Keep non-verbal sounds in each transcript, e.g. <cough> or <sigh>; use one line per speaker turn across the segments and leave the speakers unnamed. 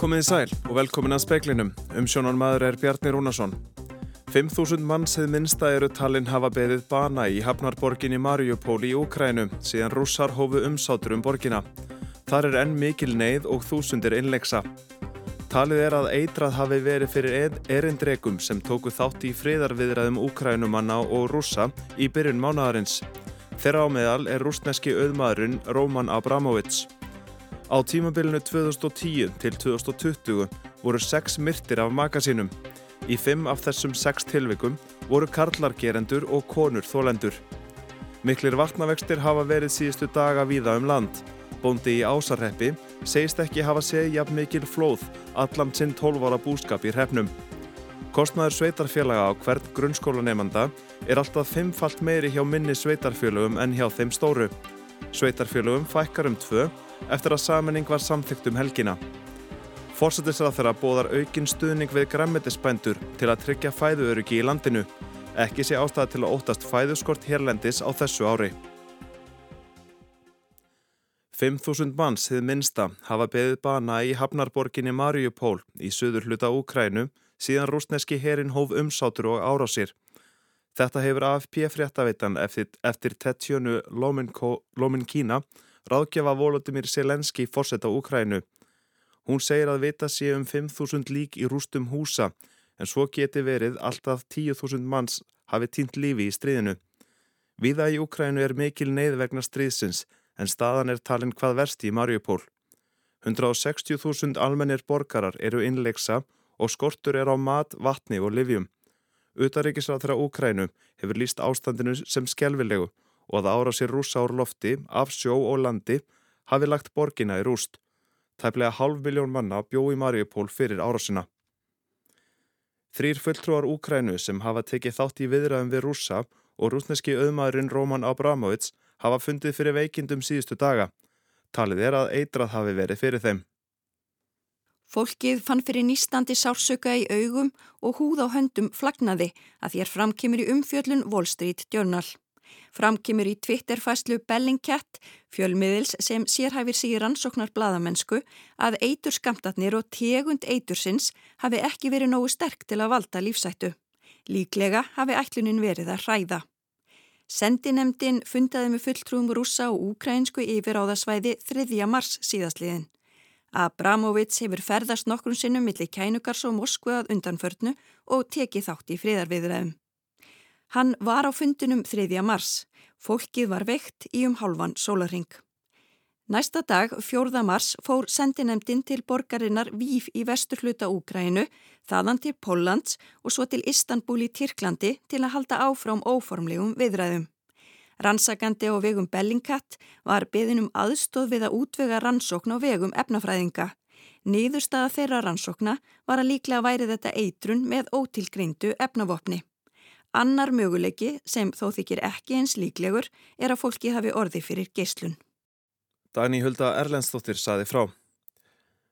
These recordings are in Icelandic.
Komiði sæl og velkomin að speiklinum. Umsjónan maður er Bjarni Rúnarsson. 5.000 manns hefð minnsta eru talinn hafa beðið bana í hafnarborginni Mariupóli í Úkrænu síðan rússar hófu umsátur um borgina. Þar er enn mikil neyð og þúsundir innleiksa. Talið er að eitrað hafi verið fyrir erindregum sem tóku þátt í friðarviðræðum Úkrænumanna og rússa í byrjun mánadarins. Þeirra á meðal er rúsneski auðmaðurinn Róman Abramovits. Á tímabilinu 2010 til 2020 voru sex myrtir af makasínum. Í fimm af þessum sex tilvikum voru karlargerendur og konur þólendur. Miklir vatnavextir hafa verið síðustu daga víða um land. Bóndi í Ásarreppi segist ekki hafa segið jafn mikil flóð allan sinn 12 ára búskap í hreppnum. Kostnaður sveitarfélaga á hvert grunnskólanemanda er alltaf fimmfalt meiri hjá minni sveitarfélagum en hjá þeim stóru. Sveitarfélagum fækkar um tvö eftir að saminning var samþygt um helgina. Fórsetisrað þeirra bóðar aukin stuðning við græmmetisbændur til að tryggja fæðuöryggi í landinu. Ekki sé ástæða til að óttast fæðuskort hérlendis á þessu ári. 5.000 manns þið minsta hafa beðið bana í Hafnarborginni Mariupól í söður hluta Úkrænu síðan rúsneski herin hóf umsátur og árásir. Þetta hefur AFP fréttaveitan eftir, eftir Tetjönu Lómin Kína ráðgjafa Volodymyr Selenski fórsetta Úkrænu. Hún segir að vita sé um 5.000 lík í rústum húsa en svo geti verið alltaf 10.000 manns hafi týnt lífi í stríðinu. Víða í Úkrænu er mikil neyð vegna stríðsins en staðan er talinn hvað versti í Mariupól. 160.000 almennir borgarar eru innleiksa og skortur er á mat, vatni og livjum. Utaríkisrað þeirra Úkrænu hefur líst ástandinu sem skelvilegu og að ára sér rúsa ár lofti af sjó og landi hafi lagt borgina í rúst. Tæplega halv miljón manna bjó í Mariupól fyrir árasina. Þrýr fulltrúar Úkrænu sem hafa tekið þátt í viðræðum við rúsa og rúsneski auðmaðurinn Róman Abramovits hafa fundið fyrir veikindum síðustu daga. Talið er að eitrað hafi verið fyrir þeim.
Fólkið fann fyrir nýstandi sársöka í augum og húð á höndum flagnaði að þér framkymur í umfjöllun Wall Street Journal. Framkymur í Twitterfæslu Bellingcat, fjölmiðils sem sérhæfir sig í rannsóknar bladamennsku, að eitur skamtatnir og tegund eitursins hafi ekki verið nógu sterk til að valda lífsættu. Líklega hafi ætlunin verið að hræða. Sendinemdin fundaði með fulltrúum rúsa og úkrænsku yfir á það svæði 3. mars síðastliðin. Abramovits hefur ferðast nokkrum sinnum millir kænukars og Moskvu að undanförnu og tekið þátt í friðarviðræðum. Hann var á fundinum 3. mars. Fólkið var veikt í um halvan sólaring. Næsta dag, 4. mars, fór sendinemdin til borgarinnar Víf í vesturhluta Úgrænu, þaðan til Póllands og svo til Istanbul í Tyrklandi til að halda áfram óformlegum viðræðum. Rannsakandi á vegum Bellingcat var beðinum aðstóð við að útvega rannsókn á vegum efnafræðinga. Niðurstaða þeirra rannsókna var að líklega væri þetta eitrun með ótilgreindu efnavopni. Annar möguleiki sem þó þykir ekki eins líklegur er að fólki hafi orði fyrir geyslun.
Dagný Hulda Erlendstóttir saði frá.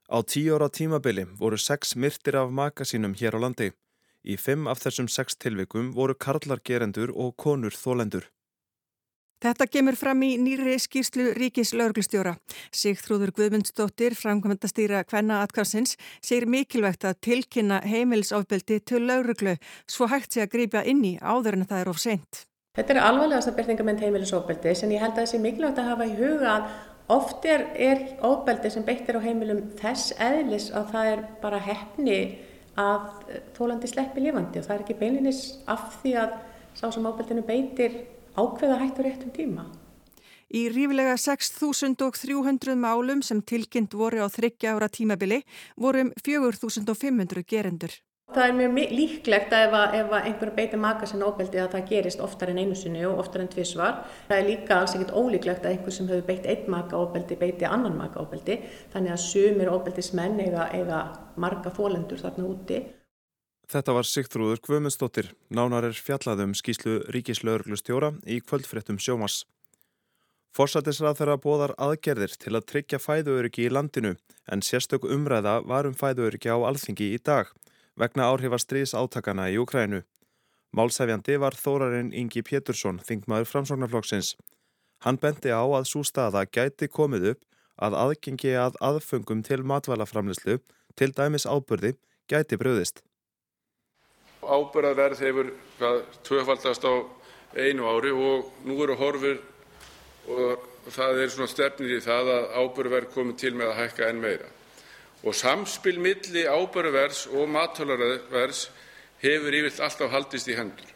Á tíu ára tímabili voru sex myrtir af maka sínum hér á landi. Í fimm af þessum sex tilvikum voru karlargerendur og konur þólendur.
Þetta kemur fram í nýri skýrslu Ríkis lauruglustjóra. Sigþrúður Guðmundsdóttir, framkvæmendastýra Kvenna Atkarsins, segir mikilvægt að tilkynna heimilsofbeldi til lauruglu svo hægt sé að grípa inn í áður en það er of seint.
Þetta er alvarlegast að byrtingamenn heimilisofbeldi sem ég held að sé mikilvægt að hafa í huga að oft er, er ofbeldi sem beittir á heimilum þess eðlis að það er bara hefni að þólandi sleppi lifandi og það er ekki beilinis af því að sá sem ofbeldinu beitir ákveða hættu réttum tíma.
Í rífilega 6.300 málum sem tilkynnt voru á þryggja ára tímabili vorum 4.500 gerendur.
Það er mjög líklegt að ef, ef einhver beitir maka sinna óbeldi að það gerist oftar en einu sinni og oftar en tvísvar. Það er líka alls ekkert ólíklegt að einhver sem hefur beitt einn maka óbeldi beiti annan maka óbeldi. Þannig að sumir óbeldismenn eiga, eiga marga fólendur þarna úti.
Þetta var Sigþrúður Kvömmundsdóttir, nánar er fjallaðum skýslu Ríkislauglustjóra í kvöldfréttum sjómas. Forsætisrað þeirra bóðar aðgerðir til að tryggja fæðuöryggi í landinu en sérstök umræða var um fæðuöryggi á alþingi í dag vegna áhrifa stríðs átakana í Ukrænu. Málsæfjandi var þórarinn Ingi Pétursson, þingmaður framsóknarflokksins. Hann bendi á að svo staða gæti komið upp að aðgengi að aðfengum til matvælaframlislu til dæmis ábyrði, gæti bröðist.
Ábyrðaverð hefur tvöfaldast á einu ári og nú eru horfur og það stefnir í það að ábyrðaverð komi til með að hækka enn meira. Samspil milli ábyrðaverðs og matálarverðs hefur yfirlt alltaf haldist í hendur.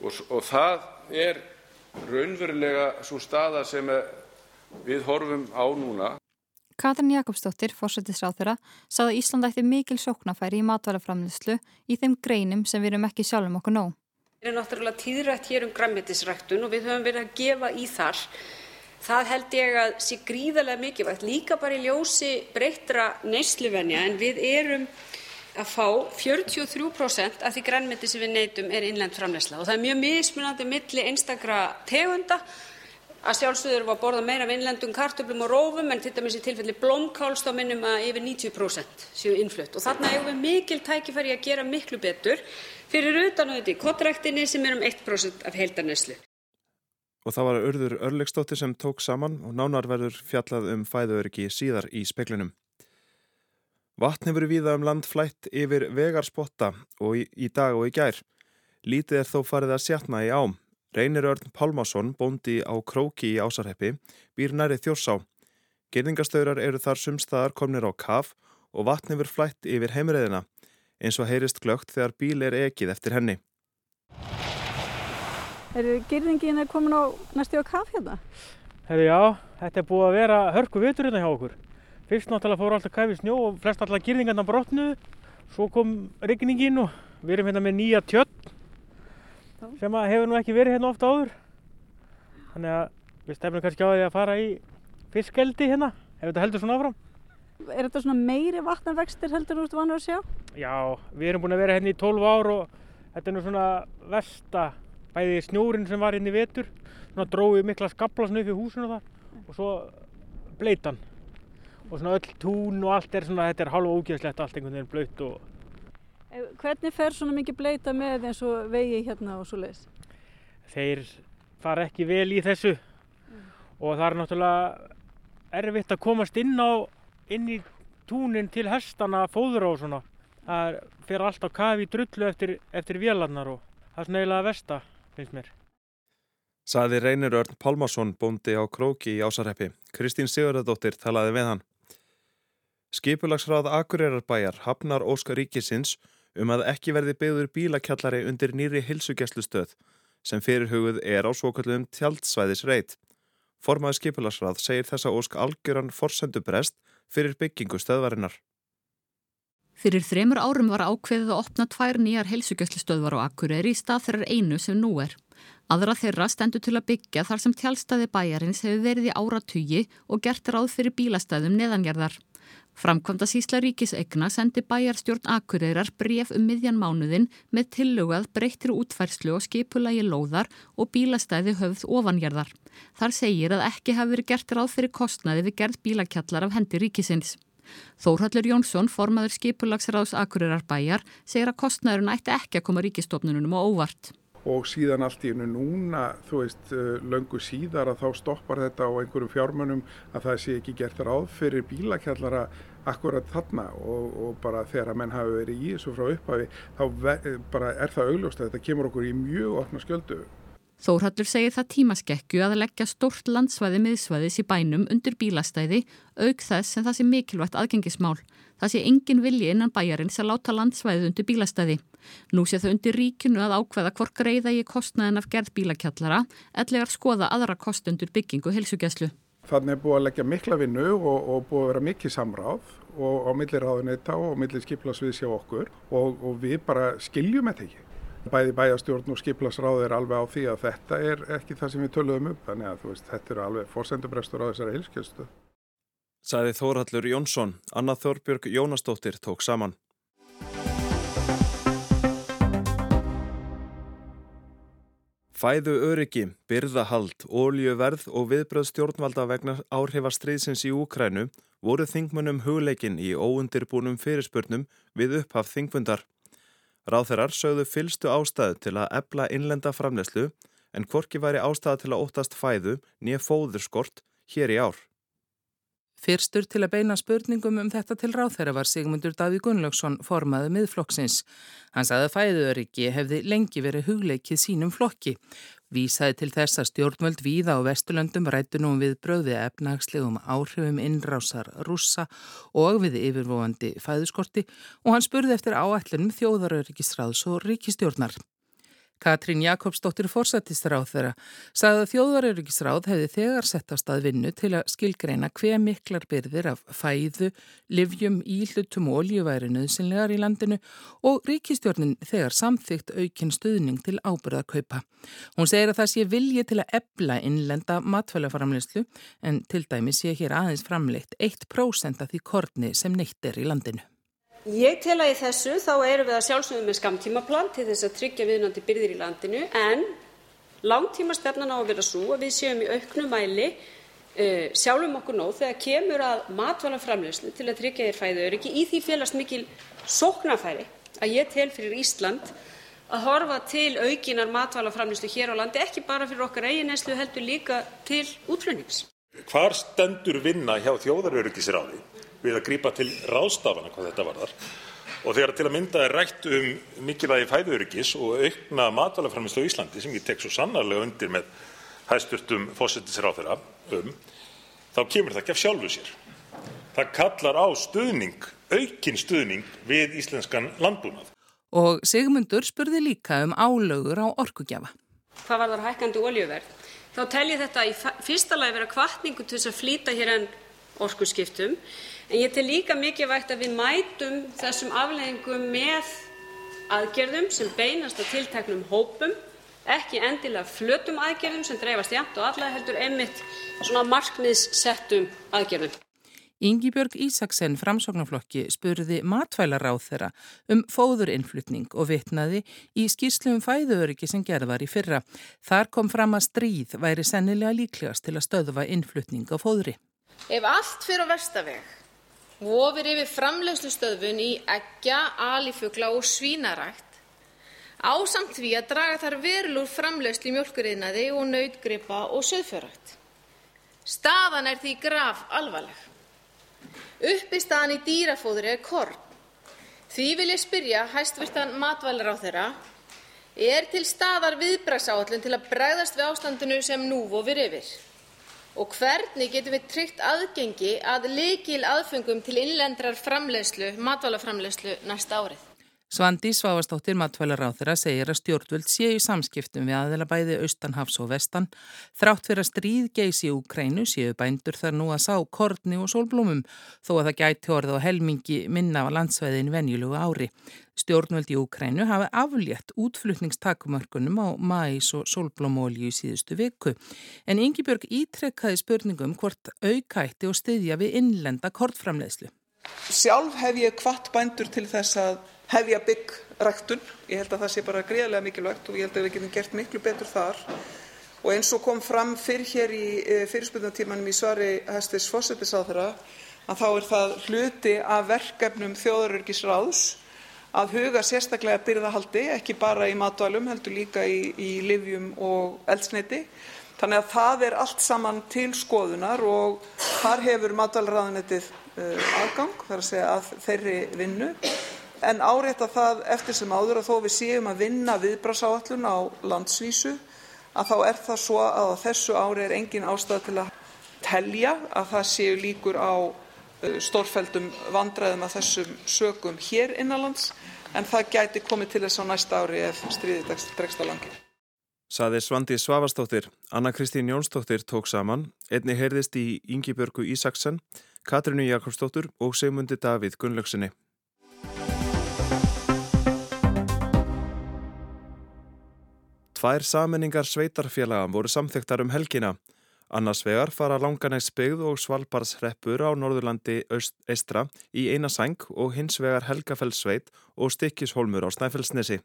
Það er raunverulega svo staða sem við horfum á núna.
Katrin Jakobsdóttir, fórsættisráþurra, sað að Ísland ætti mikil sóknafæri í matvælaframlýslu í þeim greinum sem við erum ekki sjálfum okkur nóg.
Við erum náttúrulega tíðrætt hér um græmitisræktun og við höfum verið að gefa í þar. Það held ég að sé gríðarlega mikilvægt, líka bara í ljósi breyttra neysluvenja en við erum að fá 43% af því grænmeti sem við neytum er innlend framleysla og það er mjög mismunandi milli einstakra tegunda að sjálfsögðu erum við að borða meira af innlendum kartöflum og rófum en til dæmis í tilfelli blómkáls þá minnum að yfir 90% séu innflutt og þarna eigum við mikil tækifæri að gera miklu betur fyrir utan auðvitað í kottræktinni sem er um 1% af heildarneslu.
Og það var Urður Örlegstóttir sem tók saman og nánar verður fjallað um fæðuöryggi síðar í speklinum. Vatn hefur viða um land flætt yfir vegarspotta og í, í dag og í gær. Lítið er þó farið að sjatna í ám. Reynir Örn Pálmásson, bóndi á Króki í Ásarheppi, býr næri þjórsá. Gerðingastöðrar eru þar sumstaðar komnir á kaf og vatn hefur flætt yfir heimreðina, eins og heyrist glögt þegar bíl er ekið eftir henni.
Er gerðingin er komin á næstu á kaf hérna?
Herri já, þetta er búið að vera hörku vitur hérna hjá okkur. Fyrst náttúrulega fóru alltaf kæfi snjó og flest alltaf gerðingarna brotnuðu. Svo kom regningin og við erum hérna með nýja tjött sem hefur nú ekki verið hérna ofta áður. Þannig að við stefnum kannski á því að fara í fiskeldi hérna ef þetta heldur svona áfram.
Er þetta svona meiri vatnarvextir heldur þú ert vanur að sjá?
Já, við erum búin að vera hérna í 12 ár og þetta er nú svona versta bæði snjórin sem var hérna í vetur. Svona dróði mikla skablasnu upp í húsinu þar og svo bleitan. Og svona öll tún og allt er svona, þetta er halva ógeðslegt allt einhvern veginn blöytt og
Hvernig fer svona mikið bleita með eins og vegi hérna og svo leiðis?
Þeir fara ekki vel í þessu mm. og það er náttúrulega erfitt að komast inn, á, inn í túnin til hestana fóðra og svona. Það fer alltaf kafi í drullu eftir, eftir vélarnar og það er snögilega versta, finnst mér.
Saði Reynir Örn Pálmarsson bóndi á Króki í Ásarheppi. Kristín Sigurðardóttir talaði við hann. Skipulagsráð Akureyrar hafnar Óskar Ríkisins um að ekki verði byggður bílakjallari undir nýri hilsugjæslustöð sem fyrirhugð er á svokallum tjaldsvæðisreit. Formaði skipularsrað segir þessa ósk algjöran forsendubrest fyrir byggingu stöðvarinnar.
Fyrir þremur árum var ákveðið að opna tvær nýjar heilsugjastlustöðvar á Akureyri í stað þeirrar einu sem nú er. Aðra þeirra stendur til að byggja þar sem tjálstaði bæjarins hefur verið í áratugi og gert ráð fyrir bílastæðum neðangerðar. Framkvæmda sísla ríkisegna sendi bæjarstjórn Akureyrar bref um miðjan mánuðin með tillögað breyttir útfærslu og skipulagi lóðar og bílastæði höfð ofangerðar. Þar segir að ekki hafi verið gert ráð fyrir kostnaði við gerð bílakjallar af hendi ríkisins. Þórhallur Jónsson, formaður skipulagsráðs Akureyrar bæjar, segir að kostnaðurinn ætti ekki að koma ríkistofnunum á óvart
og síðan allt í hennu núna, þú veist, eh, löngu síðar að þá stoppar þetta á einhverjum fjármönum að það sé ekki gert ráð fyrir bílakjallara akkurat þarna og, og bara þegar að menn hafi verið í þessu frá upphafi þá bara er það augljóst að þetta kemur okkur í mjög opna skjöldu.
Þórhallur segir það tímaskekju að leggja stort landsvæði miðsvæðis í bænum undir bílastæði auk þess en það sé mikilvægt aðgengismál. Það sé engin vilji innan bæjarins að láta landsvæði undir bílastæði. Nú sé þau undir ríkinu að ákveða hvort greiða í kostnaðin af gerð bílakjallara ellegar skoða aðra kostundur byggingu helsugjæslu.
Þannig er búið að leggja mikla vinnu og, og búið að vera mikið samráð og á millir ráðuneyta og millir skiplasviðs hjá okkur og, og við bara skiljum þetta ekki. Bæði bæjastjórn og skiplasráð er alveg á því að þetta er ekki það sem við töluðum upp, þannig að veist, þetta eru alveg fórsendubrestur á þessari hilskjöstu.
Sæði Þórhallur Jónsson, Anna Þorbjörg Jónastóttir tók saman. Fæðu öryggi, byrðahald, óljöverð og viðbröð stjórnvalda vegna áhrifastriðsins í Úkrænu voru þingmunum hugleikin í óundirbúnum fyrirspurnum við upphaf þingfundar. Ráþeirar sögðu fylstu ástæðu til að ebla innlenda framlegslu en hvorki væri ástæða til að óttast fæðu nýja fóðurskort hér í ár.
Fyrstur til að beina spurningum um þetta til ráð þeirra var Sigmundur Daví Gunnlaugsson formaði miðflokksins. Hann sagði að fæðuöryggi hefði lengi verið hugleikið sínum flokki. Vísaði til þess að stjórnvöld víða á Vesturlöndum rættu nú við bröði efnagslegum áhrifum innrásar rússa og við yfirvóandi fæðuskorti og hann spurði eftir áætlunum þjóðaröryggisráðs og ríkistjórnar. Katrín Jakobsdóttir fórsættisráð þeirra sagði að þjóðaröryggisráð hefði þegar sett á stað vinnu til að skilgreina hver miklar byrðir af fæðu, livjum, íhlutum og oljuværi nöðsynlegar í landinu og ríkistjórnin þegar samþygt aukinn stuðning til ábyrðakaupa. Hún segir að það sé vilji til að ebla innlenda matfælaframleyslu en til dæmi sé hér aðeins framleitt 1% af því kortni sem neitt er í landinu.
Ég tel að í þessu þá erum við að sjálfsögum með skamtímaplan til þess að tryggja viðnandi byrðir í landinu en langtímastefnan á að vera svo að við séum í auknum mæli uh, sjálfum okkur nóg þegar kemur að matvælaframleyslu til að tryggja þér fæðu öryggi. Í því félast mikil sóknarfæri að ég tel fyrir Ísland að horfa til aukinar matvælaframleyslu hér á landi, ekki bara fyrir okkar eigin neyslu heldur líka til útflutnings.
Hvar stendur vinna hjá þjóðaröryggisráði við að grípa til ráðstafana hvað þetta varðar og þegar til að mynda er rætt um mikilvægi fæðuöryggis og aukna matvælaframleyslu á Íslandi sem ég tek svo sannarlega undir með hæstvirtum fósættisráðherra um, þá kemur það ekki af sjálfu sér. Það kallar á stuðning, aukinn stuðning við íslenskan landbúnað.
Og Sigmundur spurði líka um álögur á orkugjafa.
Hvað var þar hækkandi oljuverð? Þá tel ég þetta í fyrsta lagi vera kvartningu til þess að flýta hér enn orkuskiptum En ég tel líka mikilvægt að við mætum þessum afleiðingum með aðgerðum sem beinast að tilteknum hópum, ekki endilega flötum aðgerðum sem dreifast jæmt og alla heldur einmitt svona markmiðssettum aðgerðum.
Yngibjörg Ísaksen framsóknarflokki spurði matvælaráð þeirra um fóðurinnflutning og vitnaði í skýrslum fæðuöryggi sem gerð var í fyrra. Þar kom fram að stríð væri sennilega líklegast til að stöðva innflutning á fóðuri.
Ef allt fyrir á vestaveg vofir yfir framleiðslustöðvun í eggja, alifugla og svínarækt ásamt því að draga þar verulega úr framleiðslu í mjólkuriðnaði og nautgripa og sauðfjárrækt. Staðan er því graf alvarleg. Uppistaðan í dýrafóðri er korn. Því vil ég spyrja hæstvirtan matvælaráðherra er til staðar viðbragðsáætlun til að bregðast við ástandinu sem nú vofir yfir? Og hvernig getum við tryggt aðgengi að lykilaðföngum til innlendrar framleiðslu, matvælaframleiðslu næsta árið?
Svandi Svavastóttir matvælaráþurra segir að stjórnvöld séu í samskiptum við aðeila bæði austanhafs og vestan. Þrátt fyrir að stríð geysi í Ukrænu séu bændur þar nú að sá kortni og sólblómum þó að það gæti orða á helmingi minna á landsveðin venjulegu ári. Stjórnvöld í Ukrænu hafi aflétt útflutningstakumörkunum á mæs og sólblómólju í síðustu viku. En Yngibjörg ítrekkaði spurningum hvort aukætti og styðja við innlenda kortframleðslu.
Sjálf hef ég kvart bændur til þess að hefja byggræktun. Ég held að það sé bara gríðarlega mikilvægt og ég held að við getum gert miklu betur þar. Og eins og kom fram fyrr hér í e, fyrirspurnatímanum í svari hæstvirts forsættisáðara að þá er það hluti af verkefnum þjóðarörgisráðs að huga sérstaklega byrðahaldi, ekki bara í matvælum, heldur líka í, í livjum og eldsneiti. Þannig að það er allt saman til skoðunar og þar hefur matvælraðanettið uh, aðgang, þar að segja að þeirri vinnu en árétta það eftir sem áður að þó við séum að vinna viðbragðsáætlun á landsvísu að þá er það svo að þessu ári er engin ástæða til að telja að það séu líkur á uh, stórfelldum vandræðum af þessum sökum hér innanlands en það gæti komið til þess á næsta ári ef stríðið dregst á langi.
Saði Svandi Svavastóttir, Anna Kristín Jónsdóttir tók saman, einni heyrðist í Yngibjörgu Ísaksen, Katrinu Jakobsdóttur og Sigmundi Davíð Gunnlaugsinni. Tvær saminningar sveitarfélaga voru samþektar um helgina. Annars vegar fara Langanæsbyggð og Svalbarðsreppur á Norðurlandi Eistra í eina sæng og hins vegar Helgafellssveit og Stikkishólmur á Snæfellsnesi.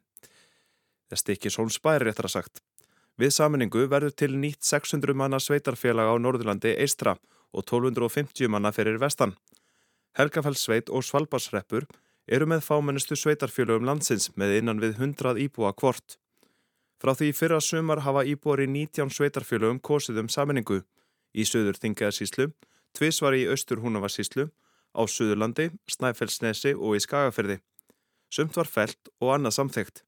Stikkishólmsbæri réttar að sagt. Við saminningu verður til nýtt 600 manna sveitarfélaga á Norðurlandi Eistra og 1250 manna fyrir vestan. Helgafellssveit og Svalbarðsreppur eru með fámennustu sveitarfélagum landsins með innan við 100 íbúa kvort. Frá því fyrra sumar hafa íbúari 19 sveitarfélögum kosið um saminningu. Í söður þingaðarsíslu tvísvar í austur húnavarsíslu, á Suðurlandi, Snæfellsnesi og í Skagaferði. Sumt var felt og annað samþygt.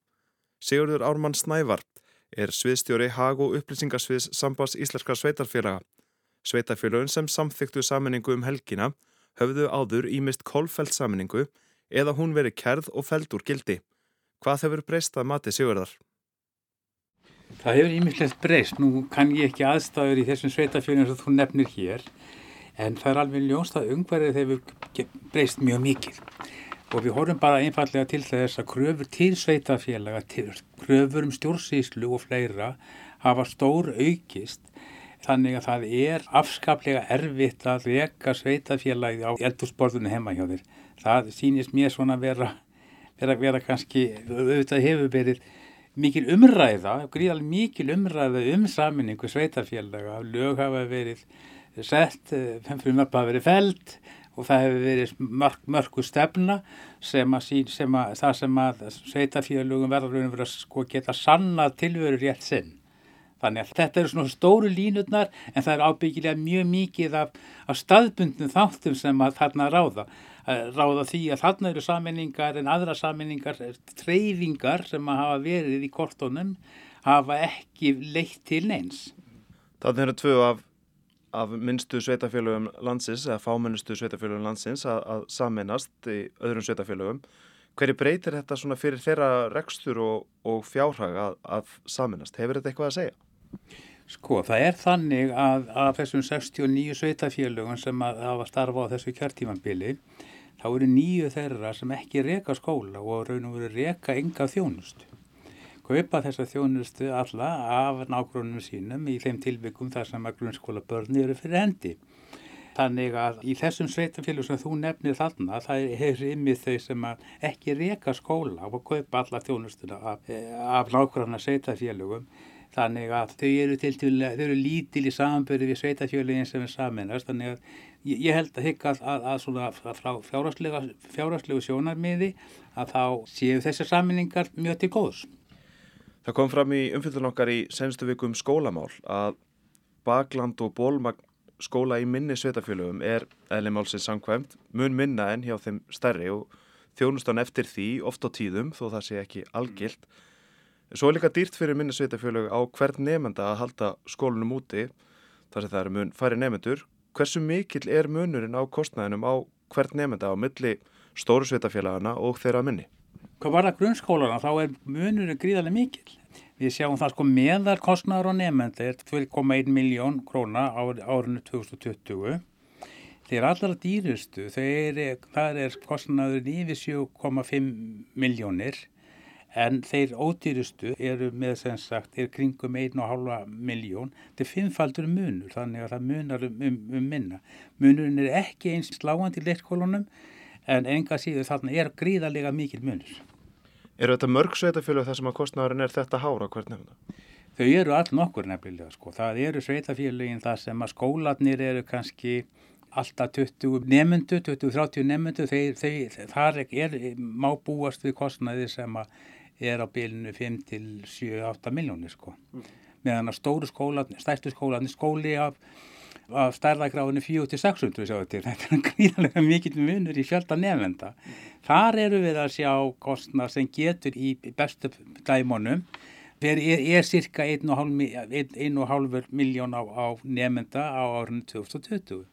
Sigurður Ármann Snævar er sviðstjóri hag og upplýsingarsviðs sambas Íslarska sveitarfélaga. Sveitarfélagin sem samþyktu saminningu um helgina höfðu áður ímist kolfelt saminningu eða hún verið kerð og feld úr gildi. Hvað hefur breyst að mati Sigurðar?
Það hefur ímislegt breyst. Nú kann ég ekki aðstæður í þessum sveitafjörnum sem þú nefnir hér en það er alveg ljónst að umhverfið hefur breyst mjög mikið og við horfum bara einfallega til þess að kröfur til sveitafélaga, kröfur um stjórnsýslu og fleira hafa stór aukist þannig að það er afskaplega erfitt að veka sveitafélagi á eldursporðunum heima hjá þér. Það sýnist mér svona vera, vera, vera kannski, auðvitað hefur verið mikil umræða, gríðalega mikil umræða um saminningu sveitafélaga, lög hafa verið sett, eh, frumvarp hafa verið feld og það hefur verið mörg, mörgu stefna sem að, sín, sem að það sem að sveitafélugum verður að sko geta sanna tilveru rétt sinn. Þannig að þetta eru svona stóru línutnar en það er ábyggilega mjög mikið af, af staðbundnum þáttum sem að þarna ráða. Ráða því að þarna eru saminningar en aðra saminningar, treyfingar sem að hafa verið í kortónum hafa ekki leitt til neins.
Það eru tvö af af minnstu sveitafélögum landsins eða fámennustu sveitafélögum landsins að, að saminast í öðrum sveitafélögum. Hverju breytir þetta svona fyrir þeirra rekstur og, og fjárhag að, að saminast? Hefur þetta eitthvað að segja?
Sko, það er þannig að af þessum 69 sveitafélögum sem að hafa starfa á þessu kjartímanbili þá eru nýju þeirra sem ekki reka skóla og raun og veru reka enga þjónustu kaupa þessa þjónustu alla af nákvæmum sínum í þeim tilbyggum þar sem að grunnskóla börni eru fyrir hendi. Þannig að í þessum sveitafélug sem þú nefnir þarna, það er ymmið þau sem ekki reka skóla og kaupa alla þjónustuna af, af nákvæmna sveitafélugum. Þannig að þau eru, til, þau eru lítil í samanbyrði við sveitafélugin sem er saminast. Þannig að ég, ég held að higga að, að, að svona frá fjárhastlegu sjónarmiði að þá séu þessar saminningar mjög til góðs.
Það kom fram í umfylgðun okkar í senstu vikum skólamál að bakland og bólmagn skóla í minni sveitafjölugum er eðlimálsins samkvæmt mun minna en hjá þeim stærri og þjónustan eftir því oft á tíðum þó það sé ekki algilt. Svo er líka dýrt fyrir minni sveitafjölug á hvern nefnda að halda skólunum úti þar sem það eru mun færi nefndur. Hversu mikill er munurinn á kostnæðinum á hvern nefnda á milli stóru sveitafjölagana og þeirra minni?
Hvað var það grunnskólana þá er munurinn gríðarlega mikil. Við sjáum það sko meðar kostnæður og nefnda er 2,1 miljón króna á árinu 2020. Þeir allra dýrustu, þeir, það er kostnæður yfir 7,5 miljónir en þeir ódýrustu eru með sem sagt, er kringum 1,5 miljón. Er fimmfaldur munur þannig að það munar um, um, um minna. Munurinn er ekki eins sláandi í leirskólunum en enga síður þarna er gríðarlega mikil munur.
Eru þetta mörg sveitafélög þar sem að kostnæðurinn er þetta hára hvert nefnda?
Þau eru all nokkur nefnilega sko. Það eru sveitafélögin þar sem að skólanir eru kannski alltaf 20 nefndu, 20-30 nefndu, þar er, má búast við kostnæði sem að er á bylunu 5 til 7-8 miljónir sko. Mm. Meðan að stóru skólanir, stærstu skólanir, skóli af af stærðagráðinu 4-600 sjáðu til. <laughs> Þetta er gríðarlega mikill munur í fjölda nefnda. Þar eru við að sjá kostna sem getur í bestu dæmonum er, er cirka 1,5 miljón á, á nefnda á árunni 2020.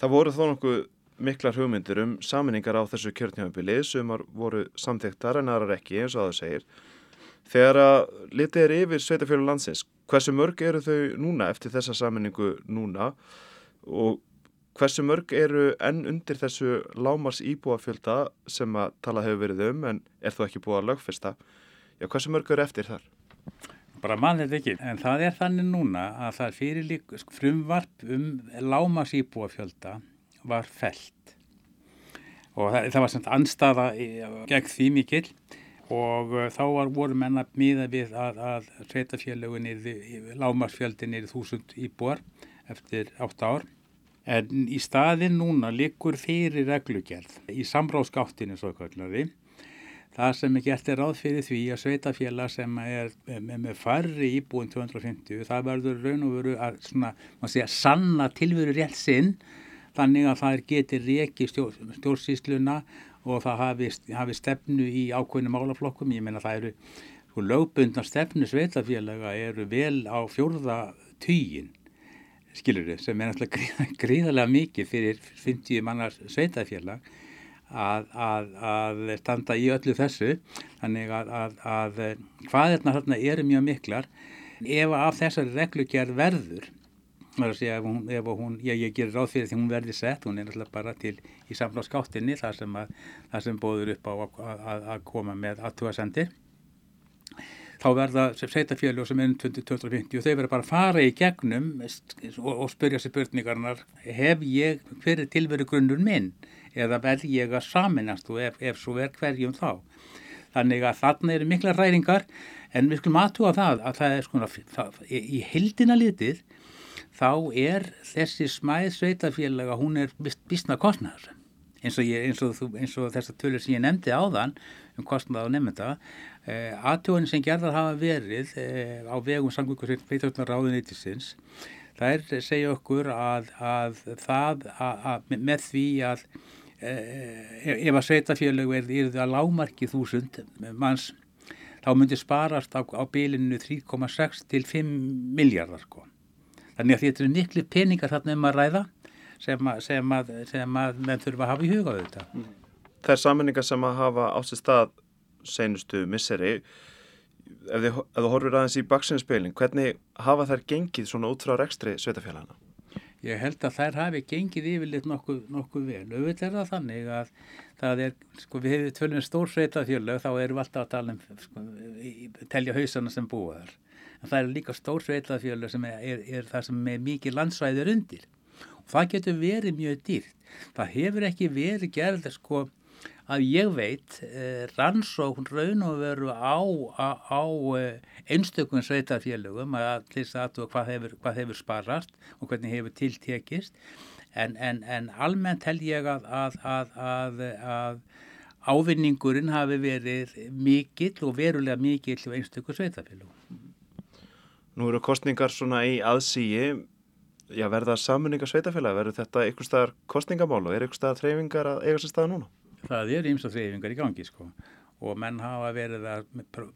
Það voru þó nokkuð miklar hugmyndir um saminningar á þessu kjörnjáfabili sem voru samþyktar en aðrar ekki eins og það segir. Þegar að litið er yfir sveitafjölu landsins, hversu mörg eru þau núna eftir þessa saminningu núna og hversu mörg eru enn undir þessu lámars íbúafjölda sem að tala hefur verið um en er þó ekki búið að lögfesta? Já, hversu mörg eru eftir þar?
Bara mann er ekki, en það er þannig núna að það fyrir lík frumvarp um lámars íbúafjölda var felt og það, það var samt anstaða gegn því mikill. Og uh, þá var, voru menna miða við að, að sveitafélögin lámarsfjöldin er þúsund íbúar eftir 8 ár. En í staðin núna likur fyrir reglugjörð í samráðskáttinu svo kallaði Það sem er gert er ráð fyrir því að sveitafélag sem er með, færri íbúin 250, það verður raun og veru að svona, segja, sanna tilveru rétt sinn þannig að það getur reiki stjór, stjórnsýsluna og það hafi, hafi stefnu í ákveðinu málaflokkum. Ég meina það eru sko, lögbundna stefnu sveitafélaga eru vel á fjórða týjin skilur þau, sem er náttúrulega gríðarlega mikið fyrir 50 mannar sveitafélag að, að, að standa í öllu þessu þannig að, að hvaðirna þarna eru mjög miklar ef af þessari reglugjær verður Segja, ef hún, ef hún, já, ég gerir ráð fyrir því hún verði sett, hún er náttúrulega bara til í samfélagskáttinni þar sem, sem bóður upp á að koma með aðtúasendir þá verða sveitafjölu sem er 2050 og þau verða bara að fara í gegnum og, og spyrja sér börningarnar hef ég, hver er tilveru grunnur minn? Eða verð ég að saminast og ef, ef svo er hverjum þá? Þannig að þarna eru mikla ræringar en við skulum aðtúa það að það er sko það, í hildina litið þá er þessi smæð sveitafélaga hún er bísna kostnæður eins og, ég, eins og, eins og þessar tölur sem ég nefndi áðan um kostnæða og nefnda Eh, Aðtjóðin sem gerðar hafa verið eh, á vegum samgöngursveit feitastofnar ráðuneytisins að segja okkur að, að það að, að, með því að eh, ef að sveitafélög er það lámarki þúsund manns þá myndir sparast á, á bílinu 3,6 til 5 miljardar sko. Þannig að þetta er miklu peningar þarna um að ræða sem að, sem að, sem að menn þurfa að hafa í huga auðvitað.
Það er saminningar sem að hafa ásist stað seinustu misseri ef þið, ef þú horfir aðeins í baksinnspeilin hvernig hafa þær gengið svona út frá rekstri sveitafélagana?
Ég held að þær hafi gengið yfirleitt nokkuð, nokkuð vel. Auðvitað er það þannig að það er, sko við hefum tölum stór sveitafélag þá erum við alltaf að tala um sko, telja hausana sem búaðar. En það er líka stór sveitafélag sem er, er, er það sem er mikið landsvæðir undir. Og það getur verið mjög dýrt. Það hefur ekki verið gerð sko að ég veit eh, rannsókn raun og veru á, á, á eh, einstökun sveitarfélögum að þess að hvað hefur, hvað hefur sparast og hvernig hefur tiltekist en, en, en almennt held ég að, að, að, að ávinningurinn hafi verið mikill og verulega mikill á einstökun sveitarfélögum.
Nú eru kostningar svona í aðsíi Já, verða samunningar sveitafélag, verður þetta einhver staðar kostningamál og er einhver staðar treyfingar að eiga sér staða núna?
það er ímsa þreyfingar í gangi sko. Og menn hafa verið að,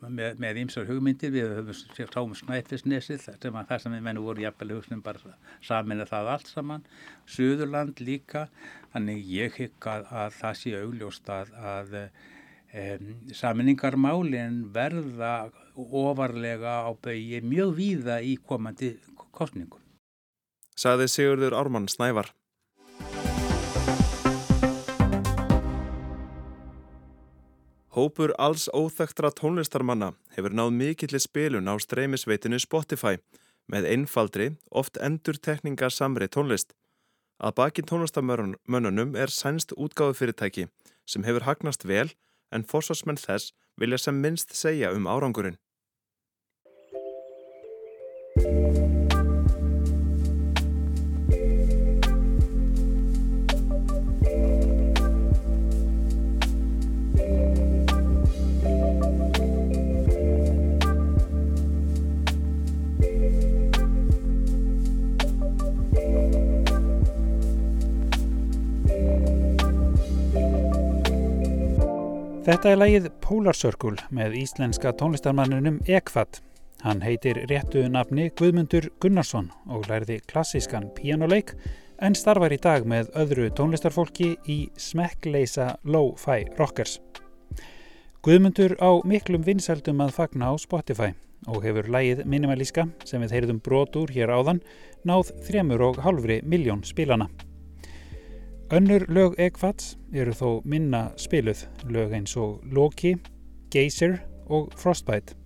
með, með ímsar hugmyndir, við höfum sáum Snæfisnesið, sem að það sem við mennum voru jafnvel hugsunum bara samin að það allt saman, Suðurland líka. Þannig ég hygg að, að það sé augljóst að, að um, saminningarmálin verða ofarlega á bögi mjög víða í komandi kostningum.
Saði Sigurður Ármann Snævar. Hópur alls óþægtra tónlistarmanna hefur náð mikillir spilun á streymisveitinu Spotify með einfaldri, oft endur tekninga samri tónlist. Að baki tónlistarmönnunum er sænst útgáðu fyrirtæki sem hefur hagnast vel en fórsvarsmenn þess vilja sem minnst segja um árangurinn.
Þetta er lægið Polar Circle með íslenska tónlistarmannunum Ekvat. Hann heitir réttu nafni Guðmundur Gunnarsson og lærði klassískan píjánuleik en starfar í dag með öðru tónlistarfólki í smekkleisa low-fi rockers. Guðmundur á miklum vinsældum að fagna á Spotify og hefur lægið Minimalíska sem við heyrðum brotur hér áðan náð þremur og halvri miljón spilana. Önnur lög Egfats eru þó minna spiluð, lög eins og Loki, Geyser og Frostbite.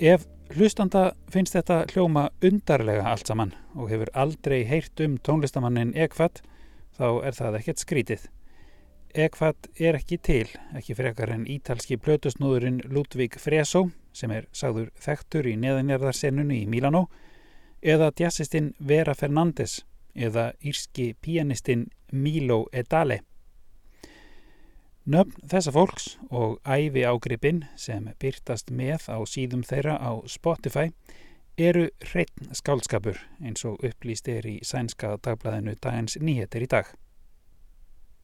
Ef hlustanda finnst þetta hljóma undarlega allt saman og hefur aldrei heyrt um tónlistamannin Egfat, þá er það ekkert skrítið. Egfat er ekki til, ekki frekar en ítalski plötusnúðurinn Ludvík Freso, sem er sagður þektur í neðanjarðarsennunni í Mílanó, eða jazzistinn Vera Fernandes, eða írski pianistinn Milo Edale. Nöfn þessa fólks og ævi ágripin sem byrtast með á síðum þeirra á Spotify eru hreitn skálskapur eins og upplýst er í sænska dagblæðinu Dagans nýheter í dag.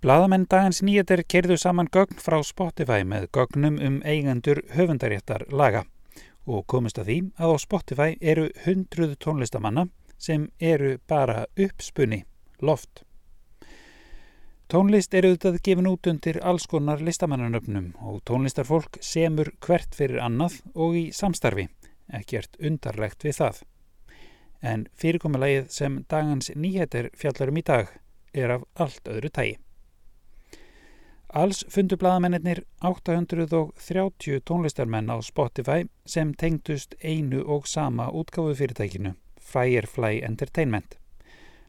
Blaðamenn Dagans nýheter kerðu saman gögn frá Spotify með gögnum um eigendur höfundaréttar laga og komist að því að á Spotify eru hundruð tónlistamanna sem eru bara uppspunni, loft. Tónlist eru auðvitað gefin út undir alls konar listamannanöfnum og tónlistarfólk semur hvert fyrir annað og í samstarfi, ekkert undarlegt við það. En fyrirkommalagið sem dagans nýheter fjallarum í dag er af allt öðru tægi. Alls fundu bladamennir 830 tónlistarmenn á Spotify sem tengdust einu og sama útgáfu fyrirtækinu, Firefly Entertainment.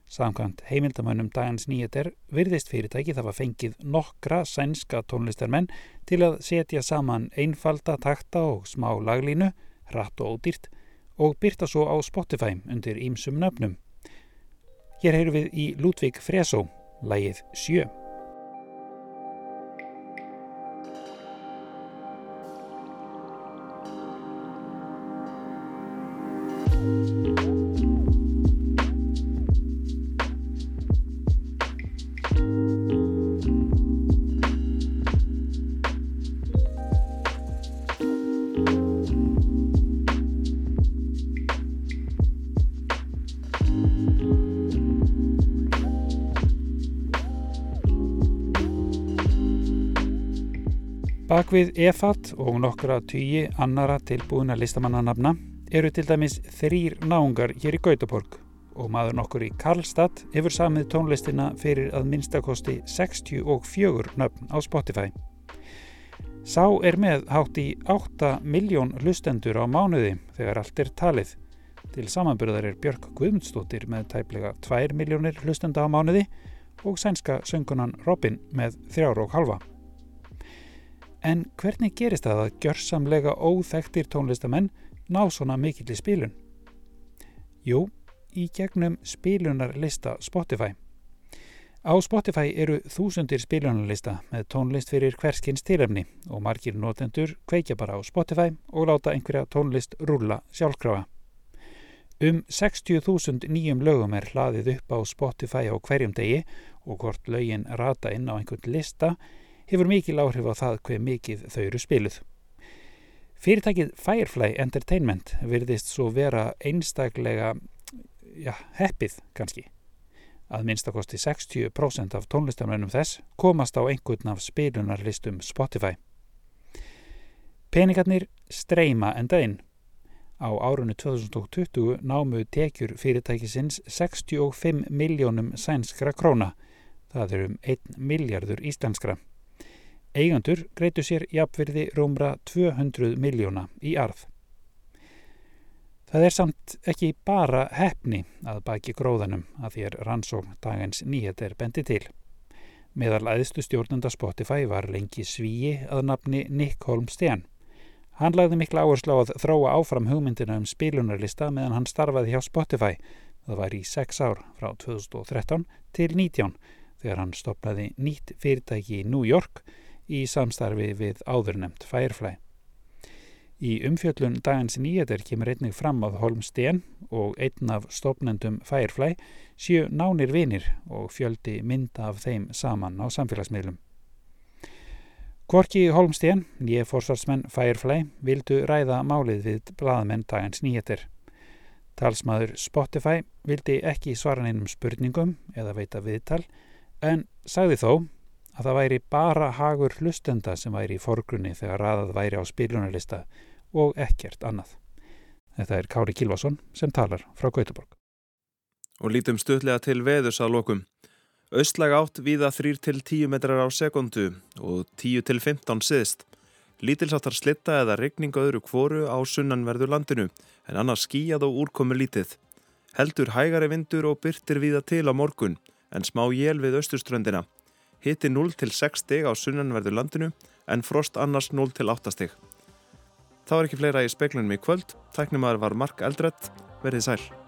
Samkvæmt heimildamönnum dagans nýjeter virðist fyrirtæki það var fengið nokkra sænska tónlistarmenn til að setja saman einfalda takta og smá laglínu, hratt og ódýrt og byrta svo á Spotify undir ímsum nöfnum. Hér heyru við í Ludvig Fresó, lægið Sjö. Bakvið EFAT og nokkra tugi annara tilbúina listamannanafna eru til dæmis þrýr náungar hér í Gautaborg og maður nokkur í Karlstad hefur samið tónlistina fyrir að minnstakosti 64 nöfn á Spotify. Sá er með hátt í 8 miljón hlustendur á mánuði þegar allt er talið. Til samanburðar er Björk Guðmundsdóttir með tæplega 2 miljónir hlustenda á mánuði og sænska söngunan Robin með 3,5. En hvernig gerist það að gjörsamlega óþektir tónlistamenn ná svona mikill í spilun? Jú, í gegnum spilunarlista Spotify. Á Spotify eru þúsundir spilunarlista með tónlist fyrir hverskins tilöfni og margir notendur kveikja bara á Spotify og láta einhverja tónlist rúla sjálfkrafa. Um 60.000 nýjum lögum er hlaðið upp á Spotify á hverjum degi og hvort lögin rata inn á einhvern lista hefur mikil áhrif á það hver mikið þau eru spiluð. Fyrirtækið Firefly Entertainment virðist svo vera einstaklega ja, heppið kannski. Að minnstakosti 60% af tónlistamennum þess komast á einhvern af spilunarlistum Spotify. Peningarnir streyma enda inn. Á árunni 2020 námu tekjur fyrirtækisins 65 miljónum sænskra króna. Það er um 1 miljardur íslenskra. Eigandur greitu sér jafnverði rúmra 200 miljóna í arð. Það er samt ekki bara hefni að baki gróðanum að er rannsókn dagins nýhet er bendi til. Meðal aðstu stjórnanda Spotify var lengi svíi að nafni Nick Holmsten. Hann lagði mikla áherslu á að þróa áfram hugmyndina um spilunarlista meðan hann starfaði hjá Spotify. Það var í 6 ár frá 2013 til 19 þegar hann stopnaði nýtt fyrirtæki í New York í samstarfi við áðurnemt Firefly. Í umfjöllun dagans nýjeter kemur einnig fram að Holmsten og einn af stopnendum Firefly séu nánir vinir og fjöldi mynda af þeim saman á samfélagsmiðlum. Korki Holmsten, nýje forsvarsmenn Firefly, vildu ræða málið við blaðmenn dagans nýjeter. Talsmaður Spotify vildi ekki svara neinum spurningum eða veita viðtal en sagði þó að það væri bara hagur hlustenda sem væri í forgrunni þegar raðað væri á spilunarlista og ekkert annað. Þetta er Kári Kilvason sem talar frá Gautaborg.
Og lítum stöðlega til veðurs að lokum. Östlag átt viða 3-10 metrar á sekundu og 10-15 siðst. Lítilsáttar slitta eða regning öðru kvoru á sunnanverðu landinu en annars skíjað og úrkomi lítið. Heldur hægari vindur og byrtir viða til á morgun en smá jél við austurströndina. Hitti 0-6 stig á sunnanverðu landinu en frost annars 0-8 stig. Það var ekki fleira í speklunum í kvöld. Tæknumar var Mark Eldredd. Verðið sæl.